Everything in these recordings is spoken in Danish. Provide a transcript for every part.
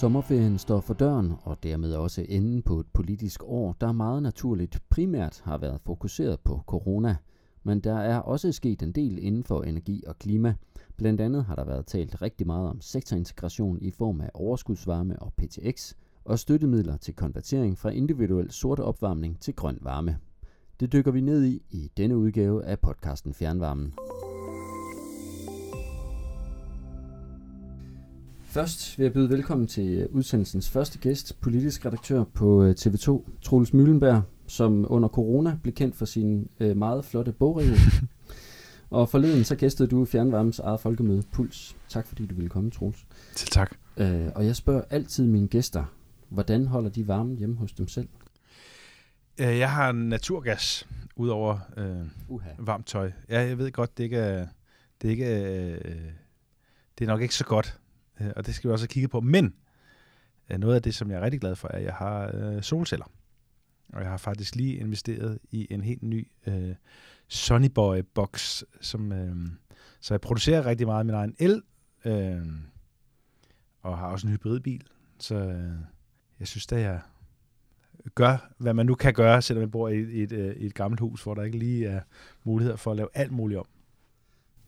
Sommerferien står for døren, og dermed også enden på et politisk år, der meget naturligt primært har været fokuseret på corona. Men der er også sket en del inden for energi og klima. Blandt andet har der været talt rigtig meget om sektorintegration i form af overskudsvarme og PTX, og støttemidler til konvertering fra individuel sort opvarmning til grøn varme. Det dykker vi ned i i denne udgave af podcasten Fjernvarmen. Først vil jeg byde velkommen til udsendelsens første gæst, politisk redaktør på øh, TV2, Troels Møllenberg, som under corona blev kendt for sin øh, meget flotte bogreol. og forleden så gæstede du Fjernvarmens eget folkemøde, Puls. Tak fordi du ville komme, Troels. Til tak. Øh, og jeg spørger altid mine gæster, hvordan holder de varmen hjemme hos dem selv? Øh, jeg har naturgas, udover øh, uh-huh. varmt tøj. Ja, jeg ved godt, det ikke er, det ikke er, øh, det er nok ikke så godt øh, Øh, og det skal vi også have kigget på. Men øh, noget af det, som jeg er rigtig glad for, er, at jeg har øh, solceller. Og jeg har faktisk lige investeret i en helt ny øh, Sunnyboy box som, øh, så jeg producerer rigtig meget af min egen el, øh, og har også en hybridbil. Så øh, jeg synes, at jeg gør, hvad man nu kan gøre, selvom jeg bor i et, i et, øh, i et gammelt hus, hvor der ikke lige er muligheder for at lave alt muligt om.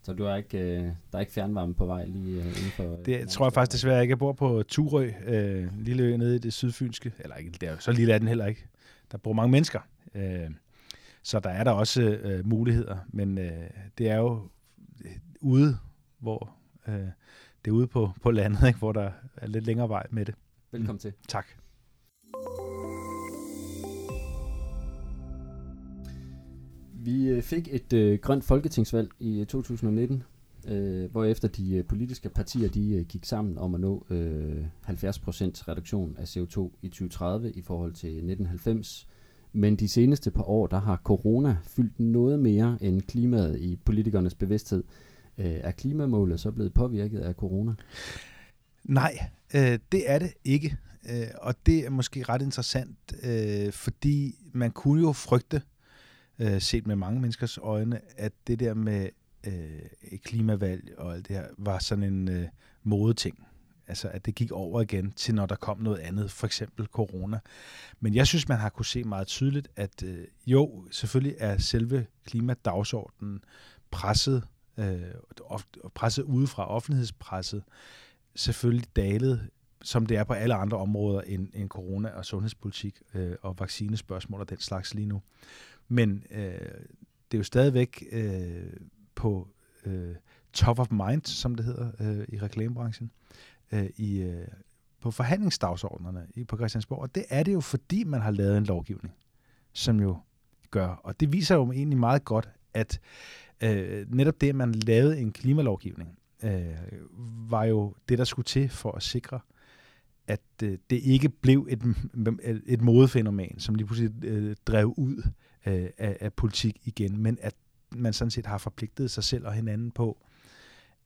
Så du er ikke, øh, der er ikke fjernvarme på vej lige øh, inden for... Det øh, tror jeg faktisk desværre ikke. Jeg bor på Turø, øh, lille ø nede i det sydfynske. Eller ikke, der, så lille er den heller ikke. Der bor mange mennesker. Øh, så der er der også øh, muligheder. Men øh, det er jo øh, ude, hvor øh, det er ude på, på landet, ikke, hvor der er lidt længere vej med det. Velkommen mm. til. Tak. Vi øh, fik et øh, grønt folketingsvalg i 2019, øh, øh hvor efter de øh, politiske partier de øh, gik sammen om at nå øh, 70% reduktion af CO2 i 2030 i forhold til 1990. Men de seneste par år, der har corona fyldt noget mere end klimaet i politikernes bevidsthed. Øh, er klimamålet så blevet påvirket af corona? Nej, øh, det er det ikke. Øh, og det er måske ret interessant, øh, fordi man kunne jo frygte, øh, set med mange menneskers øjne, at det der med øh, klimavalg og alt det her, var sådan en øh, modeting. Altså, at det gik over igen til, når der kom noget andet, for eksempel corona. Men jeg synes, man har kunne se meget tydeligt, at øh, jo, selvfølgelig er selve klimadagsordenen presset, øh, presset udefra, offentlighedspresset, selvfølgelig dalet, som det er på alle andre områder end, end corona og sundhedspolitik øh, og vaccinespørgsmål og den slags lige nu. Men øh, det er jo stadigvæk øh, på øh, top of mind, som det hedder øh, i reklamebranchen, øh, i, øh, på forhandlingsdagsordnerne i, på Christiansborg. Og det er det jo, fordi man har lavet en lovgivning, som jo gør. Og det viser jo egentlig meget godt, at øh, netop det, at man lavede en klimalovgivning, øh, var jo det, der skulle til for at sikre, at øh, det ikke blev et, et modefænomen, som lige pludselig øh, drev ud øh, af, af politik igen, men at man sådan set har forpligtet sig selv og hinanden på,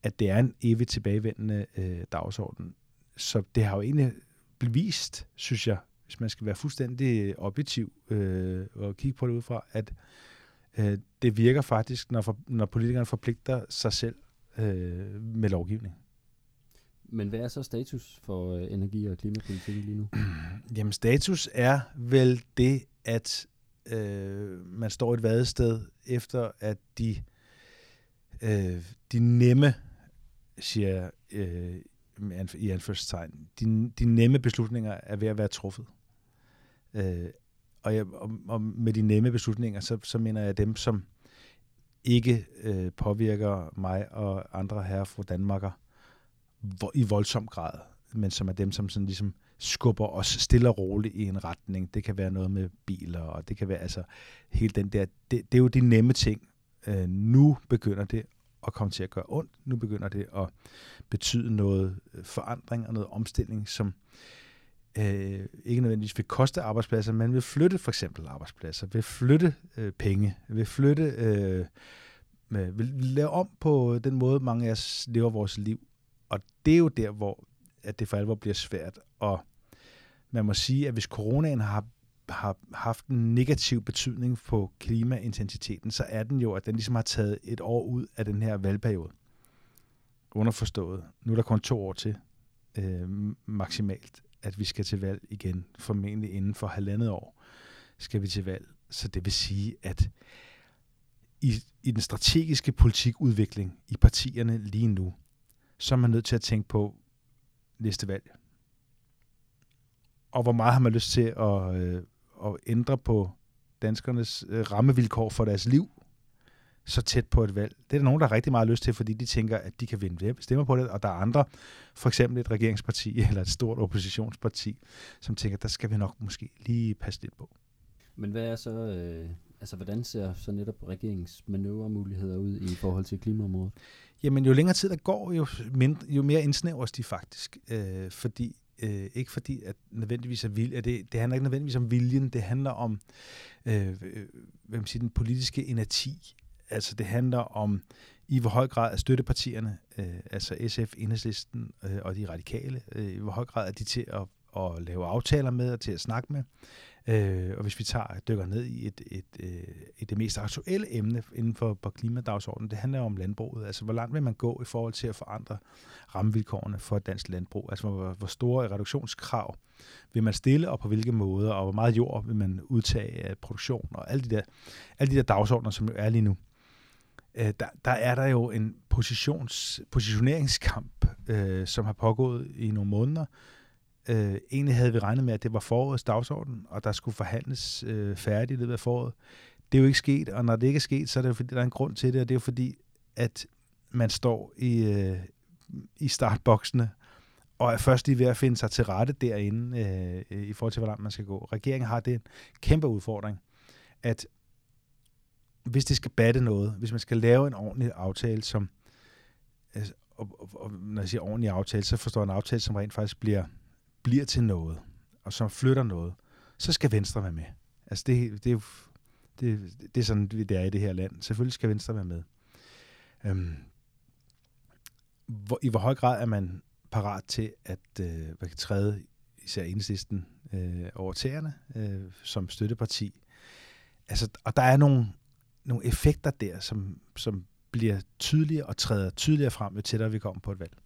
at det er en evigt tilbagevendende øh, dagsorden. Så det har jo egentlig bevist, synes jeg, hvis man skal være fuldstændig objektiv øh, og kigge på det udefra, at øh, det virker faktisk, når, for, når politikerne forpligter sig selv øh, med lovgivning. Men hvad er så status for øh, energi- og klimapolitikken lige nu? Jamen status er vel det, at øh, man står et vadested efter, at de, øh, de nemme, siger øh, i anførselstegn, de, de nemme beslutninger er ved at være truffet. Øh, og, jeg, og, og med de nemme beslutninger, så, så mener jeg dem, som ikke øh, påvirker mig og andre herre fra Danmarker i voldsom grad, men som er dem, som sådan ligesom skubber os stille og roligt i en retning. Det kan være noget med biler, og det kan være altså helt den der, det, det er jo de nemme ting. Øh, nu begynder det at komme til at gøre ondt. Nu begynder det at betyde noget øh, forandring og noget omstilling, som øh, ikke nødvendigvis vil koste arbejdspladser, men vil flytte for eksempel arbejdspladser, vil flytte øh, penge, vil flytte, øh, vil lave om på den måde, mange af os lever vores liv. Og det er jo der, hvor at det for alvor bliver svært. Og man må sige, at hvis coronaen har, har haft en negativ betydning på klimaintensiteten, så er den jo, at den ligesom har taget et år ud af den her valgperiode. Underforstået. Nu er der kun to år til. øh, maksimalt, at vi skal til valg igen, formentlig inden for halvandet år skal vi til valg. Så det vil sige, at i, i den strategiske politikudvikling i partierne lige nu, så er man nødt til at tænke på næste valg. Og hvor meget har man lyst til at, øh, at ændre på danskernes øh, rammevilkår for deres liv, så tæt på et valg. Det er der nogen, der har rigtig meget lyst til, fordi de tænker, at de kan vinde stemmer på det, og der er andre, for eksempel et regeringsparti eller et stort oppositionsparti, som tænker, der skal vi nok måske lige passe lidt på. Men hvad er så, øh, altså hvordan ser så netop regeringens manøvremuligheder ud i forhold til klimaområdet? Jamen jo længere tid der går, jo, mindre, jo mere indsnævres de faktisk, øh, fordi øh, ikke fordi at nødvendigvis er vilje, det, det handler ikke nødvendigvis om viljen, det handler om øh, øh hvad man siger, den politiske energi. Altså det handler om i hvor høj grad er støttepartierne, øh, altså SF, Enhedslisten øh, og de radikale, øh, i hvor høj grad er de til at, at lave aftaler med og til at snakke med. Øh, og hvis vi tager dykker ned i et, et, øh, et, et det mest aktuelle emne inden for på klimadagsordenen, det handler om landbruget. Altså, hvor langt vil man gå i forhold til at forandre rammevilkårene for dansk landbrug? Altså, hvor, hvor store reduktionskrav vil man stille, og på hvilke måder, og hvor meget jord vil man udtage af produktion, og alle de der, alle de der dagsordner, som jo er lige nu. Øh, der, der er der jo en positions, positioneringskamp, øh, som har pågået i nogle måneder, Øh, egentlig havde vi regnet med, at det var forårets dagsorden, og der skulle forhandles øh, færdigt i løbet af foråret. Det er jo ikke sket, og når det ikke er sket, så er det jo fordi, der er en grund til det, og det er jo fordi, at man står i, øh, i startboksene, og er først lige ved at finde sig til rette derinde, øh, i forhold til, hvor langt man skal gå. Regeringen har det en kæmpe udfordring, at hvis det skal batte noget, hvis man skal lave en ordentlig aftale, som, altså, og, og, og når jeg siger ordentlig aftale, så forstår jeg en aftale, som rent faktisk bliver bliver til noget, og som flytter noget, så skal Venstre være med. Altså det, det, er, det, det er sådan, det er i det her land. Selvfølgelig skal Venstre være med. Øhm, hvor, I hvor høj grad er man parat til at øh, man kan træde især enhedslisten øh, over tæerne øh, som støtteparti. Altså, og der er nogle, nogle effekter der, som, som bliver tydeligere og træder tydeligere frem, jo tættere vi kommer på et valg.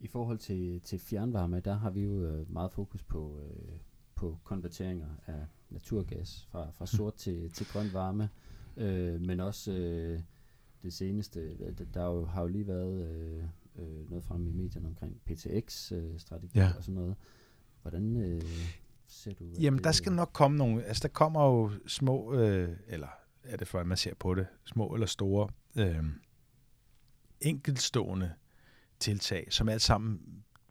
I forhold til, til fjernvarme, der har vi jo øh, meget fokus på, øh, på konverteringer af naturgas fra, fra mm. sort til, til grøn varme, øh, men også øh, det seneste, der jo, har jo lige været øh, øh, noget frem i medierne omkring PTX-strategi øh, ja. og sådan noget. Hvordan øh, ser du? Jamen, der skal nok komme nogle, altså der kommer jo små, øh, eller er det for, at man ser på det, små eller store, øh, enkeltstående tiltag, som alt sammen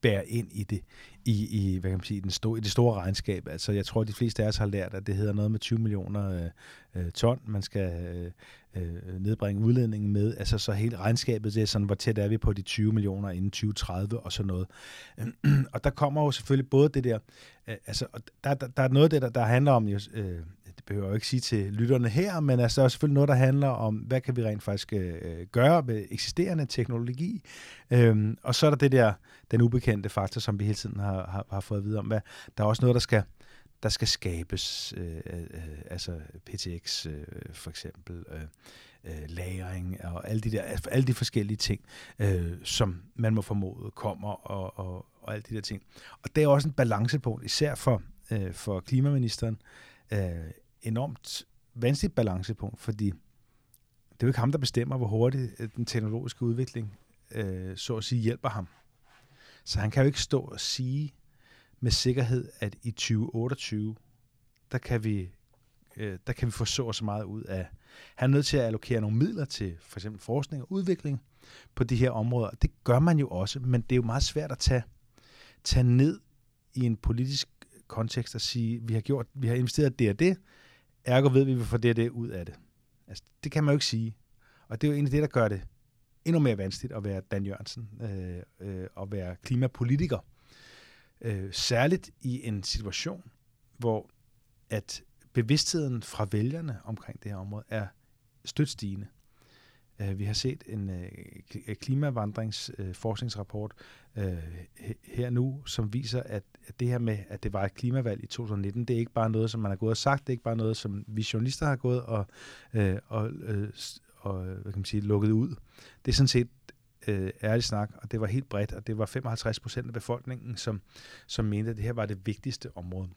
bærer ind i det, i, i, hvad kan man sige, den store, i det store regnskab. Altså, jeg tror, de fleste af os har lært, at det hedder noget med 20 millioner øh, øh, ton, man skal øh, øh, nedbringe udledningen med. Altså, så hele regnskabet, det er sådan, hvor tæt er vi på de 20 millioner inden 2030 og sådan noget. og der kommer jo selvfølgelig både det der, øh, altså, der, der, der er noget af det, der, der handler om, øh, behøver jeg ikke sige til lytterne her, men altså, der er selvfølgelig noget, der handler om, hvad kan vi rent faktisk øh, gøre med eksisterende teknologi. Øhm, og så er der det der, den ubekendte faktor, som vi hele tiden har, har, har fået at vide om. Hvad, der er også noget, der skal, der skal skabes, øh, øh, altså PTX øh, for eksempel, øh, øh, lagring og alle de, der, alle de forskellige ting, øh, som man må formode kommer og, og, og alle de der ting. Og det er også en balancepunkt, især for, øh, for klimaministeren, øh, enormt vanskeligt balancepunkt, fordi det er jo ikke ham, der bestemmer, hvor hurtigt øh, den teknologiske udvikling, øh, så at sige, hjælper ham. Så han kan jo ikke stå og sige med sikkerhed, at i 2028, der kan vi, øh, der kan vi få så så meget ud af. Han er nødt til at allokere nogle midler til for eksempel forskning og udvikling på de her områder. Det gør man jo også, men det er jo meget svært at tage, tage ned i en politisk kontekst og sige, vi har gjort, vi har investeret det og det, Ergo ved vi, at vi får det det ud af det. Altså, det kan man jo ikke sige. Og det er jo egentlig det, der gør det endnu mere vanskeligt at være Dan Jørgensen øh, øh, og være klimapolitiker. Øh, særligt i en situation, hvor at bevidstheden fra vælgerne omkring det her område er stødt stigende. Øh, vi har set en øh, klimavandringsforskningsrapport øh, her nu, som viser, at det her med, at det var et klimavalg i 2019, det er ikke bare noget, som man har gået og sagt, det er ikke bare noget, som vi journalister har gået og, og, og hvad kan man sige, lukket ud. Det er sådan set øh, ærlig snak, og det var helt bredt, og det var 55 procent af befolkningen, som, som mente, at det her var det vigtigste område.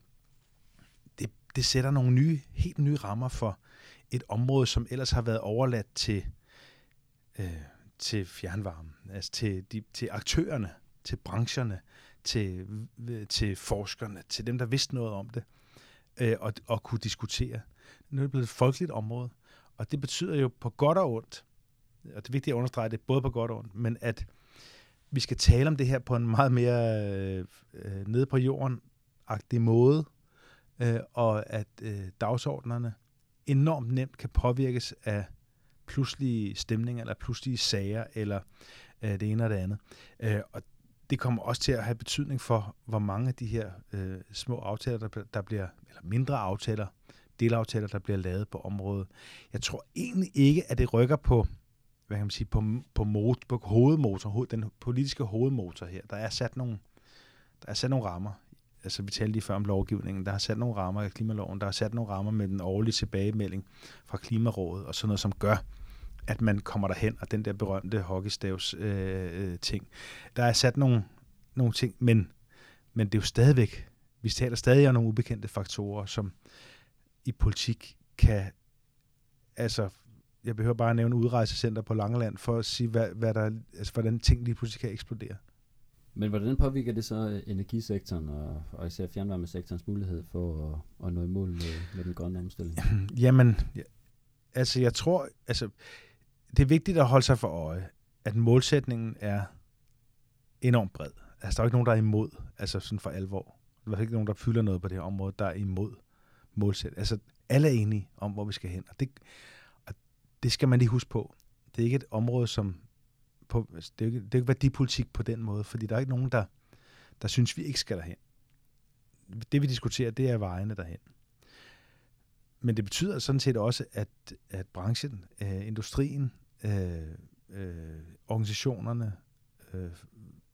Det, det sætter nogle nye, helt nye rammer for et område, som ellers har været overladt til, øh, til fjernvarme, altså til, de, til aktørerne, til brancherne, til, øh, til forskerne, til dem, der vidste noget om det, øh, og, og kunne diskutere. Nu er det blevet et folkeligt område, og det betyder jo på godt og ondt, og det er vigtigt at understrege det, både på godt og ondt, men at vi skal tale om det her på en meget mere øh, øh nede på jorden-agtig måde, øh, og at øh, dagsordnerne enormt nemt kan påvirkes af pludselige stemninger, eller pludselige sager, eller øh, det ene og det andet. Øh, og det kommer også til at have betydning for, hvor mange af de her øh, små aftaler, der, der bliver, eller mindre aftaler, delaftaler, der bliver lavet på området. Jeg tror egentlig ikke, at det rykker på, hvad kan man sige, på, på, mot, på hovedmotor, den politiske hovedmotor her. Der er sat nogle, der er sat nogle rammer. Altså, vi talte lige før om lovgivningen. Der er sat nogle rammer i klimaloven. Der er sat nogle rammer med den årlige tilbagemelding fra Klimarådet og sådan noget, som gør, at man kommer derhen, og den der berømte hockeystavs øh, øh, ting. Der er sat nogle, nogle ting, men, men det er jo stadigvæk, vi taler stadig om nogle ubekendte faktorer, som i politik kan, altså, jeg behøver bare at nævne udrejsecenter på Langeland, for at sige, hvad, hvad der, altså, hvordan ting lige pludselig kan eksplodere. Men hvordan påvirker det så energisektoren og, og især fjernvarmesektorens mulighed for at, at nå i mål med, med den grønne omstilling? Jamen, altså jeg tror, altså det er vigtigt at holde sig for øje, at målsætningen er enormt bred. Altså, der er ikke nogen, der er imod, altså sådan for alvor. Der er ikke nogen, der fylder noget på det her område, der er imod målsætning. Altså, alle er enige om, hvor vi skal hen. Og det, og det skal man lige huske på. Det er ikke et område, som... På, altså, det, er ikke, det er ikke værdipolitik på den måde, fordi der er ikke nogen, der, der synes, vi ikke skal derhen. Det, vi diskuterer, det er vejene derhen men det betyder sådan set også, at, at branchen, øh, industrien, øh, øh, organisationerne, øh,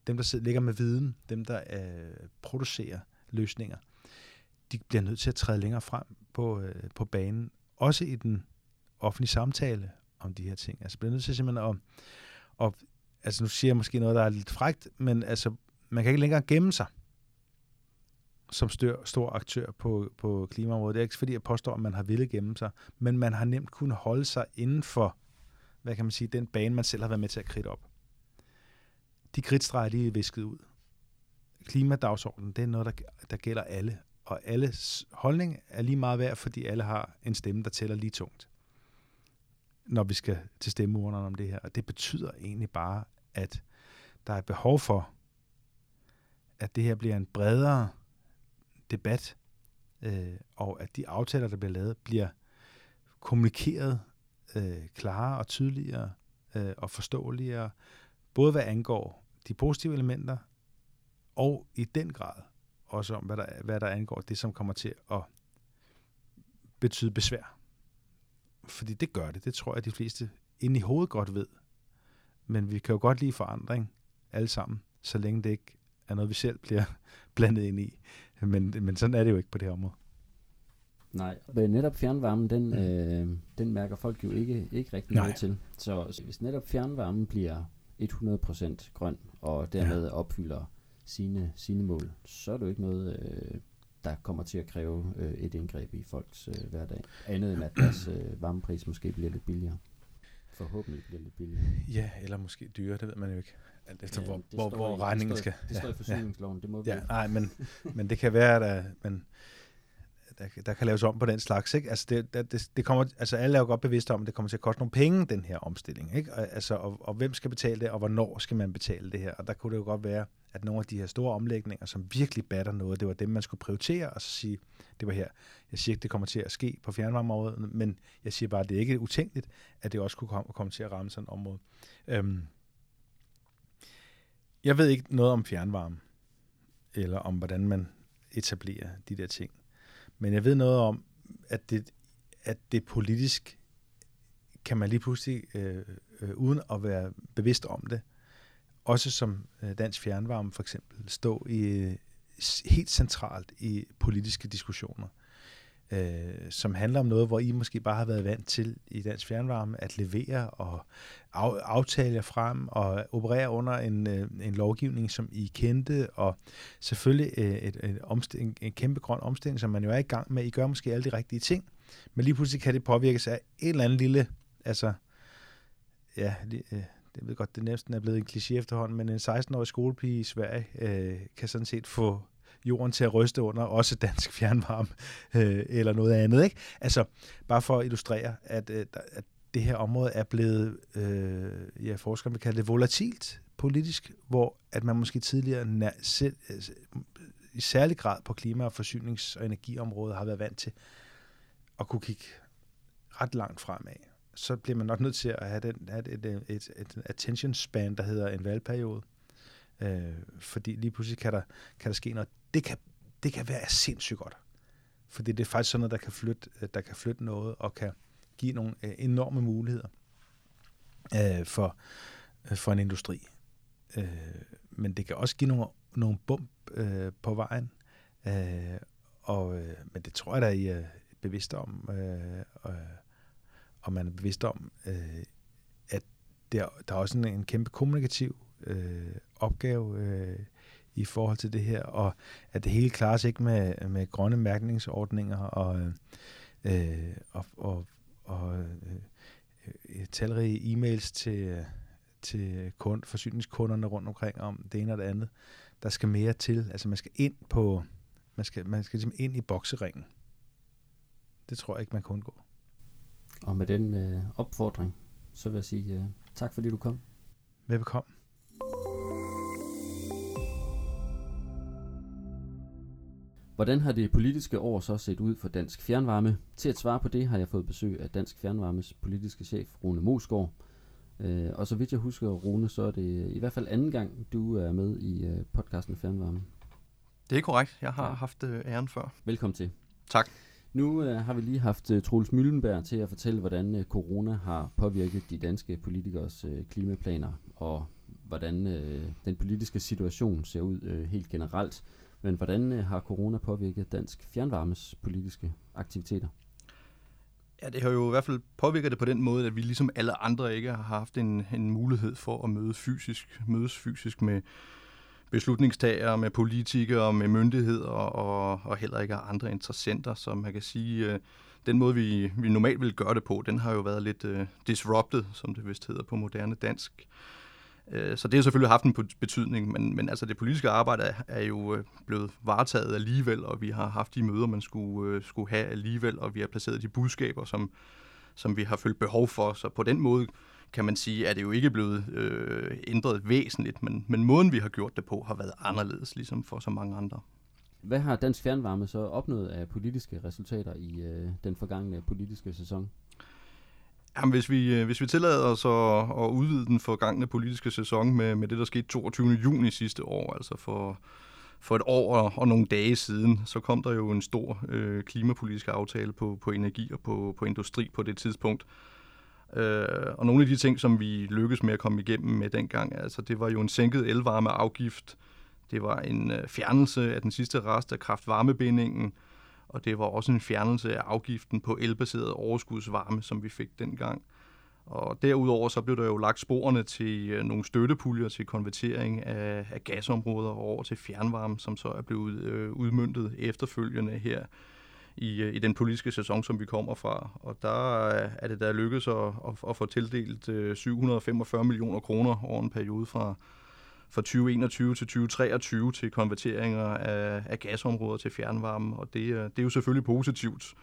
dem der sidder, ligger med viden, dem der øh, producerer løsninger, de bliver nødt til at træde længere frem på, øh, på banen, også i den offentlige samtale om de her ting. Altså bliver nødt til simpelthen at, at altså nu siger jeg måske noget, der er lidt frægt, men altså man kan ikke længere gemme sig som stør, stor aktør på, på klimaområdet. Det er ikke fordi, jeg påstår, at man har ville gemme sig, men man har nemt kunnet holde sig inden for, hvad kan man sige, den bane, man selv har været med til at kridte op. De kridtstreger, de er visket ud. Klimadagsordenen, det er noget, der, der gælder alle, og alles holdning er lige meget værd, fordi alle har en stemme, der tæller lige tungt, når vi skal til stemmeurnerne om det her. Og det betyder egentlig bare, at der er behov for, at det her bliver en bredere debat, øh, og at de aftaler, der bliver lavet, bliver kommunikeret øh, klarere og tydeligere øh, og forståeligere, både hvad angår de positive elementer, og i den grad også om, hvad der, hvad der angår det, som kommer til at betyde besvær. Fordi det gør det. Det tror jeg, de fleste inde i hovedet godt ved. Men vi kan jo godt lide forandring alle sammen, så længe det ikke er noget, vi selv bliver blandet ind i. Men, men sådan er det jo ikke på det her område. Nej, men netop fjernvarmen, den, mm. øh, den mærker folk jo ikke, ikke rigtig Nej. noget til. Så hvis netop fjernvarmen bliver 100% grøn, og dermed ja. opfylder sine, sine mål, så er det jo ikke noget, øh, der kommer til at kræve øh, et indgreb i folks øh, hverdag. Andet end at deres øh, varmepris måske bliver lidt billigere. Forhåbentlig bliver lidt billigere. Ja, eller måske dyrere, det ved man jo ikke. Alt efter, ja, hvor, hvor, hvor regningen skal... Det står i forsyningsloven, ja. det må vi ja, Nej, men, men det kan være, at men, der, der kan laves om på den slags. Ikke? Altså, det, det, det kommer, altså alle er jo godt bevidste om, at det kommer til at koste nogle penge, den her omstilling. Ikke? Og, altså, og, og hvem skal betale det, og hvornår skal man betale det her? Og der kunne det jo godt være, at nogle af de her store omlægninger, som virkelig batter noget, det var dem, man skulle prioritere, og så sige, det var her. Jeg siger ikke, det kommer til at ske på fjernvarmeområdet, men jeg siger bare, at det er ikke utænkeligt, at det også kunne komme, komme til at ramme sådan et område. Øhm, jeg ved ikke noget om fjernvarme, eller om hvordan man etablerer de der ting. Men jeg ved noget om, at det, at det politisk kan man lige pludselig, øh, øh, uden at være bevidst om det, også som øh, dansk fjernvarme for eksempel, stå i øh, helt centralt i politiske diskussioner. øh, øh, som handler om noget, hvor I måske bare har været vant til i Dansk Fjernvarme at levere og af, aftale jer frem og operere under en, øh, en lovgivning, som I kendte, og selvfølgelig øh, et, et omstilling, en kæmpe grøn omstilling, som man jo er i gang med. I gør måske alle de rigtige ting, men lige pludselig kan det påvirkes af en eller andet lille, altså, ja, øh, jeg ved godt, det næsten er blevet en kliché efterhånden, men en 16-årig skolepige i Sverige øh, kan sådan set få jorden til at ryste under, også dansk fjernvarme øh, eller noget andet. Ikke? Altså, bare for at illustrere, at, øh, at det her område er blevet, øh, ja, forskerne vil kalde det volatilt politisk, hvor at man måske tidligere selv, øh, i særlig grad på klima- og forsynings- og energiområdet har været vant til at kunne kigge ret langt fremad. Så bliver man nok nødt til at have, den, have et, et, et, et attention span, der hedder en valgperiode. Øh, fordi lige pludselig kan der, kan der ske noget. Det kan, det kan være sindssygt godt. Fordi det er faktisk sådan noget, der kan flytte, øh, der kan flytte noget og kan give nogle øh, enorme muligheder øh, for, øh, for en industri. Øh, men det kan også give nogle, nogle bump øh, på vejen. Øh, og, øh, men det tror jeg, der I er bevidst om. Øh, og, og man er bevidst om, øh, at der, der er også en, en kæmpe kommunikativ øh, opgave øh, i forhold til det her, og at det hele klares ikke med, med grønne mærkningsordninger og, øh, og, og, og øh, talrige e-mails til, til kund, forsyningskunderne rundt omkring om det ene og det andet. Der skal mere til. Altså man skal ind på, man skal, man skal ligesom ind i bokseringen. Det tror jeg ikke, man kan undgå. Og med den øh, opfordring, så vil jeg sige øh, tak, fordi du kom. Velbekomme. Hvordan har det politiske år så set ud for Dansk Fjernvarme? Til at svare på det har jeg fået besøg af Dansk Fjernvarmes politiske chef, Rune Mosgaard. Øh, og så vidt jeg husker, Rune, så er det i hvert fald anden gang, du er med i øh, podcasten Fjernvarme. Det er korrekt. Jeg har haft øh, æren før. Velkommen til. Tak. Nu øh, har vi lige haft øh, Troels Møllenberg til at fortælle, hvordan øh, corona har påvirket de danske politikers øh, klimaplaner, og hvordan øh, den politiske situation ser ud øh, helt generelt. Men hvordan øh, har corona påvirket dansk fjernvarmes politiske aktiviteter? Ja, det har jo i hvert fald påvirket det på den måde, at vi ligesom alle andre ikke har haft en, en mulighed for at møde fysisk, mødes fysisk med beslutningstagere, med politikere, med myndigheder og, og heller ikke andre interessenter. Så man kan sige, øh, den måde, vi, vi normalt ville gøre det på, den har jo været lidt uh, disrupted, som det vist hedder på moderne dansk. Øh, Øh, så det har selvfølgelig haft en betydning, men, men altså det politiske arbejde er jo øh, blevet varetaget alligevel, og vi har haft de møder, man skulle, øh, skulle have alligevel, og vi har placeret de budskaber, som, som vi har følt behov for. Så på den måde kan man sige, at det jo ikke blevet øh, ændret væsentligt, men, men måden, vi har gjort det på, har været anderledes, ligesom for så mange andre. Hvad har Dansk Fjernvarme så opnået af politiske resultater i øh, den forgangne politiske sæson? Jamen, hvis vi, øh, hvis vi tillader os at, at udvide den forgangne politiske sæson med, med det, der skete 22. juni sidste år, altså for, for et år og, og nogle dage siden, så kom der jo en stor øh, klimapolitisk aftale på, på energi og på, på industri på det tidspunkt. Øh, og nogle af de ting, som vi lykkedes med at komme igennem med dengang, altså det var jo en sænket elvarmeafgift, det var en øh, fjernelse af den sidste rest af kraftvarmebindingen, og det var også en fjernelse af afgiften på elbaseret overskudsvarme, som vi fik dengang. Og derudover så blev der jo lagt sporene til øh, nogle støttepuljer til konvertering af, af gasområder over til fjernvarme, som så er blevet øh, udmyndtet efterfølgende her i, øh, i den politiske sæson, som vi kommer fra. Og der øh, er det der lykkedes at, at, at få tildelt øh, 745 millioner kroner over en periode fra, fra 2021 til 2023 til konverteringer af, af gasområder til fjernvarme, og det, øh, det er jo selvfølgelig positivt.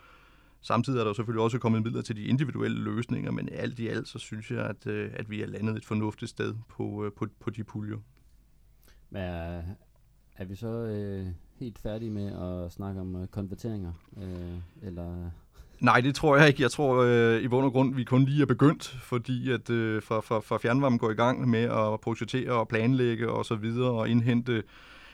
Samtidig er der selvfølgelig også kommet midler til de individuelle løsninger, men alt i alt, så synes jeg, at, øh, at vi er landet et fornuftigt sted på, øh, på, på de puljer. Men er, er vi så øh, helt færdige med at snakke om øh, konverteringer? Øh, eller Nej, det tror jeg ikke. Jeg tror øh, i bund og grund, vi kun lige er begyndt, fordi at øh, for, for, for fjernvarmen går i gang med at projektere og planlægge og så videre og indhente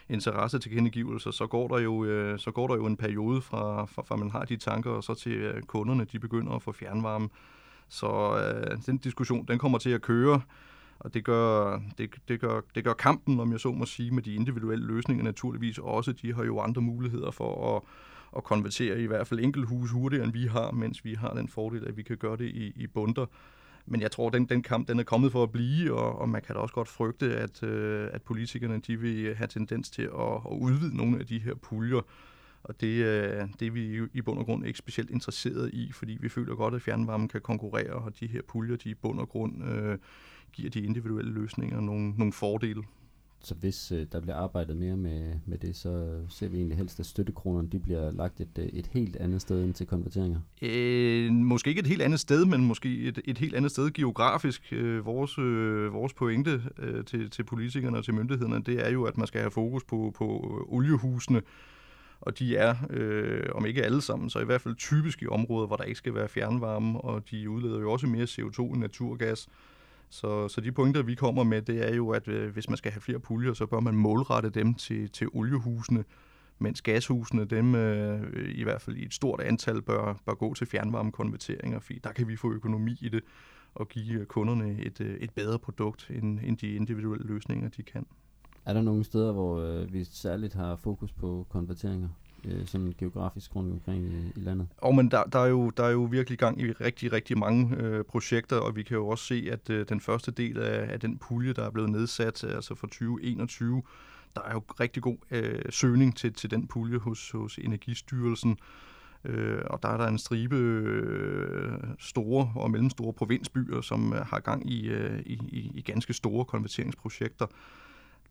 interesse til kendegivelser, så går der jo, øh, så går der jo en periode fra, fra, fra man har de tanker, og så til øh, kunderne, de begynder at få fjernvarme. Så øh, den diskussion, den kommer til at køre, og det gør, det, det, gør, det gør kampen, om jeg så må sige, med de individuelle løsninger naturligvis også. De har jo andre muligheder for at at konvertere i hvert fald enkelt hus hurtigere, end vi har, mens vi har den fordel, at vi kan gøre det i, i bunder. Men jeg tror, den, den kamp den er kommet for at blive, og, og man kan da også godt frygte, at, øh, at politikerne de vil have tendens til at, at udvide nogle af de her puljer. Og det, øh, det er vi i bund og grund ikke specielt interesseret i, fordi vi føler godt, at fjernvarmen kan konkurrere, og de her puljer, de i bund og grund øh, giver de individuelle løsninger nogle, nogle fordele. Så hvis øh, der bliver arbejdet mere med, med det, så øh, ser vi egentlig helst, at støttekronerne de bliver lagt et, øh, et helt andet sted end til konverteringer? Øh, måske ikke et helt andet sted, men måske et, et helt andet sted geografisk. Øh, vores, øh, vores pointe øh, til, til politikerne og til myndighederne, det er jo, at man skal have fokus på, på øh, oliehusene, og de er, øh, om ikke alle sammen, så i hvert fald typisk i områder, hvor der ikke skal være fjernvarme, og de udleder jo også mere CO2 end naturgas. Så, så de pointer, vi kommer med, det er jo, at øh, hvis man skal have flere puljer, så bør man målrette dem til, til oliehusene, mens gashusene, dem øh, i hvert fald i et stort antal, bør, bør gå til fjernvarmekonverteringer, fordi der kan vi få økonomi i det og give øh, kunderne et, øh, et bedre produkt, end, end de individuelle løsninger, de kan. Er der nogle steder, hvor øh, vi særligt har fokus på konverteringer? Øh, sådan geografisk rundt omkring i, i landet? Og men der, der, er jo, der er jo virkelig gang i rigtig, rigtig mange øh, projekter, og vi kan jo også se, at øh, den første del af, af den pulje, der er blevet nedsat, øh, altså for 2021, der er jo rigtig god øh, søgning til, til den pulje hos, hos Energistyrelsen. Øh, og der er der en stribe øh, store og mellemstore provinsbyer, som øh, har gang i, øh, i, i ganske store konverteringsprojekter.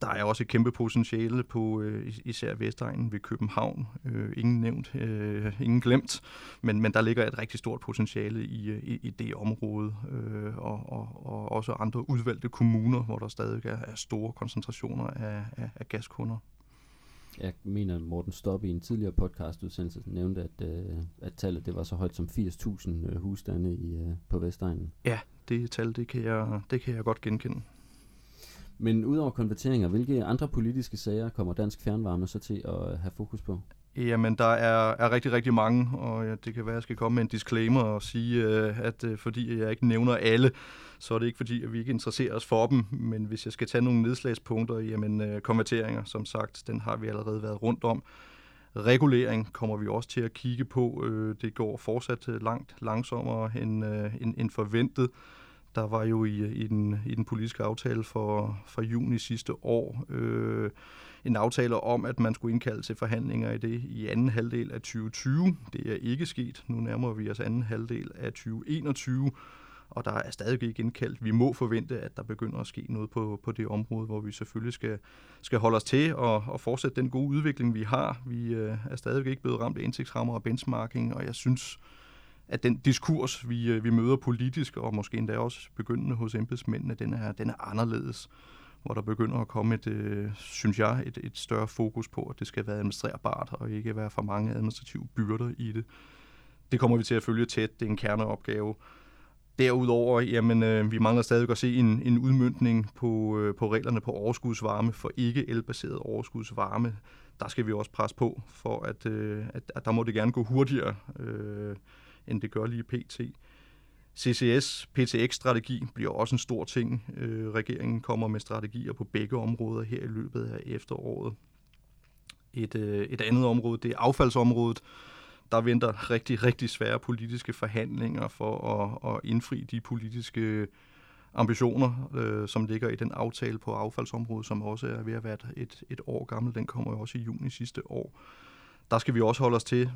Der er også et kæmpe potentiale på øh, især Vestegnen ved København. Øh, ingen nævnt, øh, ingen glemt, men, men der ligger et rigtig stort potentiale i, øh, i, i det område, øh, og, og, og også andre udvalgte kommuner, hvor der stadig er, er store koncentrationer af, af, af gaskunder. Jeg mener, Morten Stoppe i en tidligere podcastudsendelse nævnte, at, øh, at tallet det var så højt som 80.000 øh, husstande i, øh, på Vestegnen. Ja, det tal, det kan jeg, det kan jeg godt genkende. Men udover konverteringer, hvilke andre politiske sager kommer Dansk Fjernvarme så til at øh, have fokus på? Jamen, der er, er rigtig, rigtig mange, og ja, det kan være, at jeg skal komme med en disclaimer og sige, øh, at øh, fordi jeg ikke nævner alle, så er det ikke fordi, at vi ikke interesserer os for dem, men hvis jeg skal tage nogle nedslagspunkter, jamen øh, konverteringer, som sagt, den har vi allerede været rundt om. Regulering kommer vi også til at kigge på. Øh, det går fortsat øh, langt langsommere end, end, end forventet. Der var jo i, i, den, i den politiske aftale for, for juni sidste år øh, en aftale om, at man skulle indkalde til forhandlinger i det i anden halvdel af 2020. Det er ikke sket. Nu nærmer vi os anden halvdel af 2021, og der er stadig ikke indkaldt. Vi må forvente, at der begynder at ske noget på, på det område, hvor vi selvfølgelig skal, skal holde os til og, og fortsætte den gode udvikling, vi har. Vi øh, er stadig ikke blevet ramt af indtægtsrammer og benchmarking, og jeg synes, at den diskurs, vi, øh, vi møder politisk, og måske endda også begyndende hos embedsmændene, den er, den er anderledes hvor der begynder at komme et, øh, synes jeg, et, et større fokus på, at det skal være administrerbart og ikke være for mange administrative byrder i det. Det kommer vi til at følge tæt. Det er en kerneopgave. Derudover, jamen, øh, vi mangler stadig at se en, en udmyndning på, øh, på reglerne på overskudsvarme for ikke elbaseret overskudsvarme. Der skal vi også presse på, for at, øh, at, at der må det gerne gå hurtigere. Øh, end det gør lige pt. CCS, PTX-strategi bliver også en stor ting. Øh, regeringen kommer med strategier på begge områder her i løbet af efteråret. Et, øh, et andet område, det er affaldsområdet. Der venter rigtig, rigtig svære politiske forhandlinger for at, at indfri de politiske ambitioner, øh, som ligger i den aftale på affaldsområdet, som også er ved at være et, et år gammel. Den kommer jo også i juni sidste år. Der skal vi også holde os til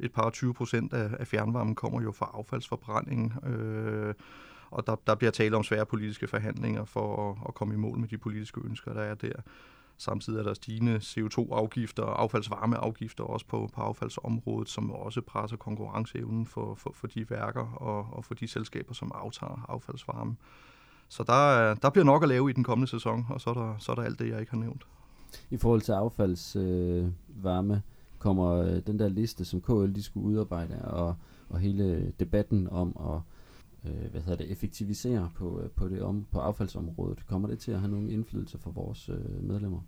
et par 20 procent af, af fjernvarmen kommer jo fra affaldsforbrændingen, øh, og der, der bliver tale om svære politiske forhandlinger for at, at komme i mål med de politiske ønsker, der er der. Samtidig er der stigende CO2-afgifter og affaldsvarmeafgifter også på, på affaldsområdet, som også presser konkurrenceevnen for, for, for de værker og, og for de selskaber, som aftager affaldsvarme. Så der, der bliver nok at lave i den kommende sæson, og så er der, så er der alt det, jeg ikke har nævnt. I forhold til affaldsvarme, øh, kommer øh, den der liste, som KL de skulle udarbejde, og, og hele debatten om at øh, hvad hedder det, effektivisere på, øh, på, det om, på affaldsområdet, kommer det til at have nogen indflydelse for vores øh, medlemmer?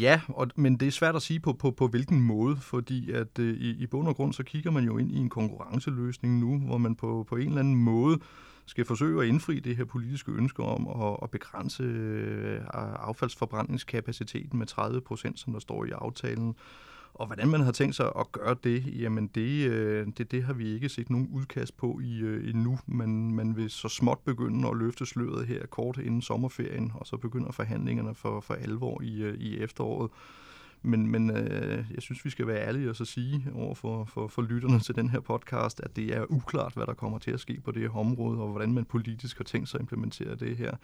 Ja, og, men det er svært at sige på, på, på hvilken måde, fordi at øh, i, i bund og grund, så kigger man jo ind i en konkurrenceløsning nu, hvor man på, på en eller anden måde skal forsøge at indfri det her politiske ønske om at, at begrænse øh, affaldsforbrændingskapaciteten med 30 procent, som der står i aftalen. Og hvordan man har tænkt sig at gøre det, jamen det, øh, det, det har vi ikke set nogen udkast på i, øh, endnu, men man vil så småt begynde at løfte sløret her kort inden sommerferien, og så begynder forhandlingerne for, for alvor i, i efteråret. Men, men øh, jeg synes, vi skal være ærlige og så sige over for, for, for lytterne til den her podcast, at det er uklart, hvad der kommer til at ske på det her område, og hvordan man politisk har tænkt sig at implementere det her.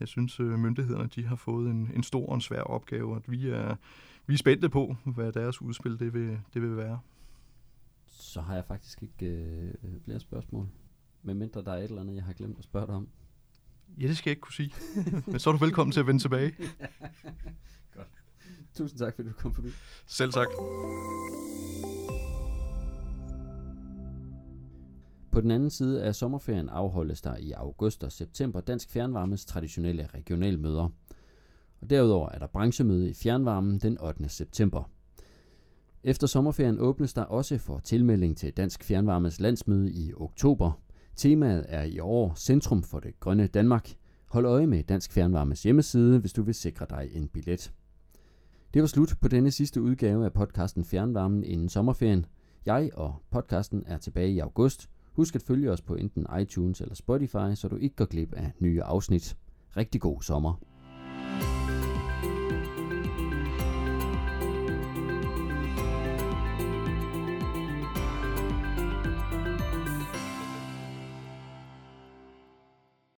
Jeg synes, øh, myndighederne de har fået en, en stor og en svær opgave, at vi er, vi er spændte på, hvad deres udspil det vil, det vil være. Så har jeg faktisk ikke øh, flere spørgsmål. Men mindre der er et eller andet, jeg har glemt at spørge dig om. Ja, det skal jeg ikke kunne sige. Men så er du velkommen til at vende tilbage. Tusind tak, fordi du kom forbi. Selv tak. På den anden side af sommerferien afholdes der i august og september Dansk Fjernvarmes traditionelle regionalmøder. Og derudover er der branchemøde i fjernvarmen den 8. september. Efter sommerferien åbnes der også for tilmelding til Dansk Fjernvarmes landsmøde i oktober. Temaet er i år Centrum for det Grønne Danmark. Hold øje med Dansk Fjernvarmes hjemmeside, hvis du vil sikre dig en billet. Det var slut på denne sidste udgave af podcasten Fjernvarmen inden sommerferien. Jeg og podcasten er tilbage i august. Husk at følge os på enten iTunes eller Spotify, så du ikke går glip af nye afsnit. Rigtig god sommer.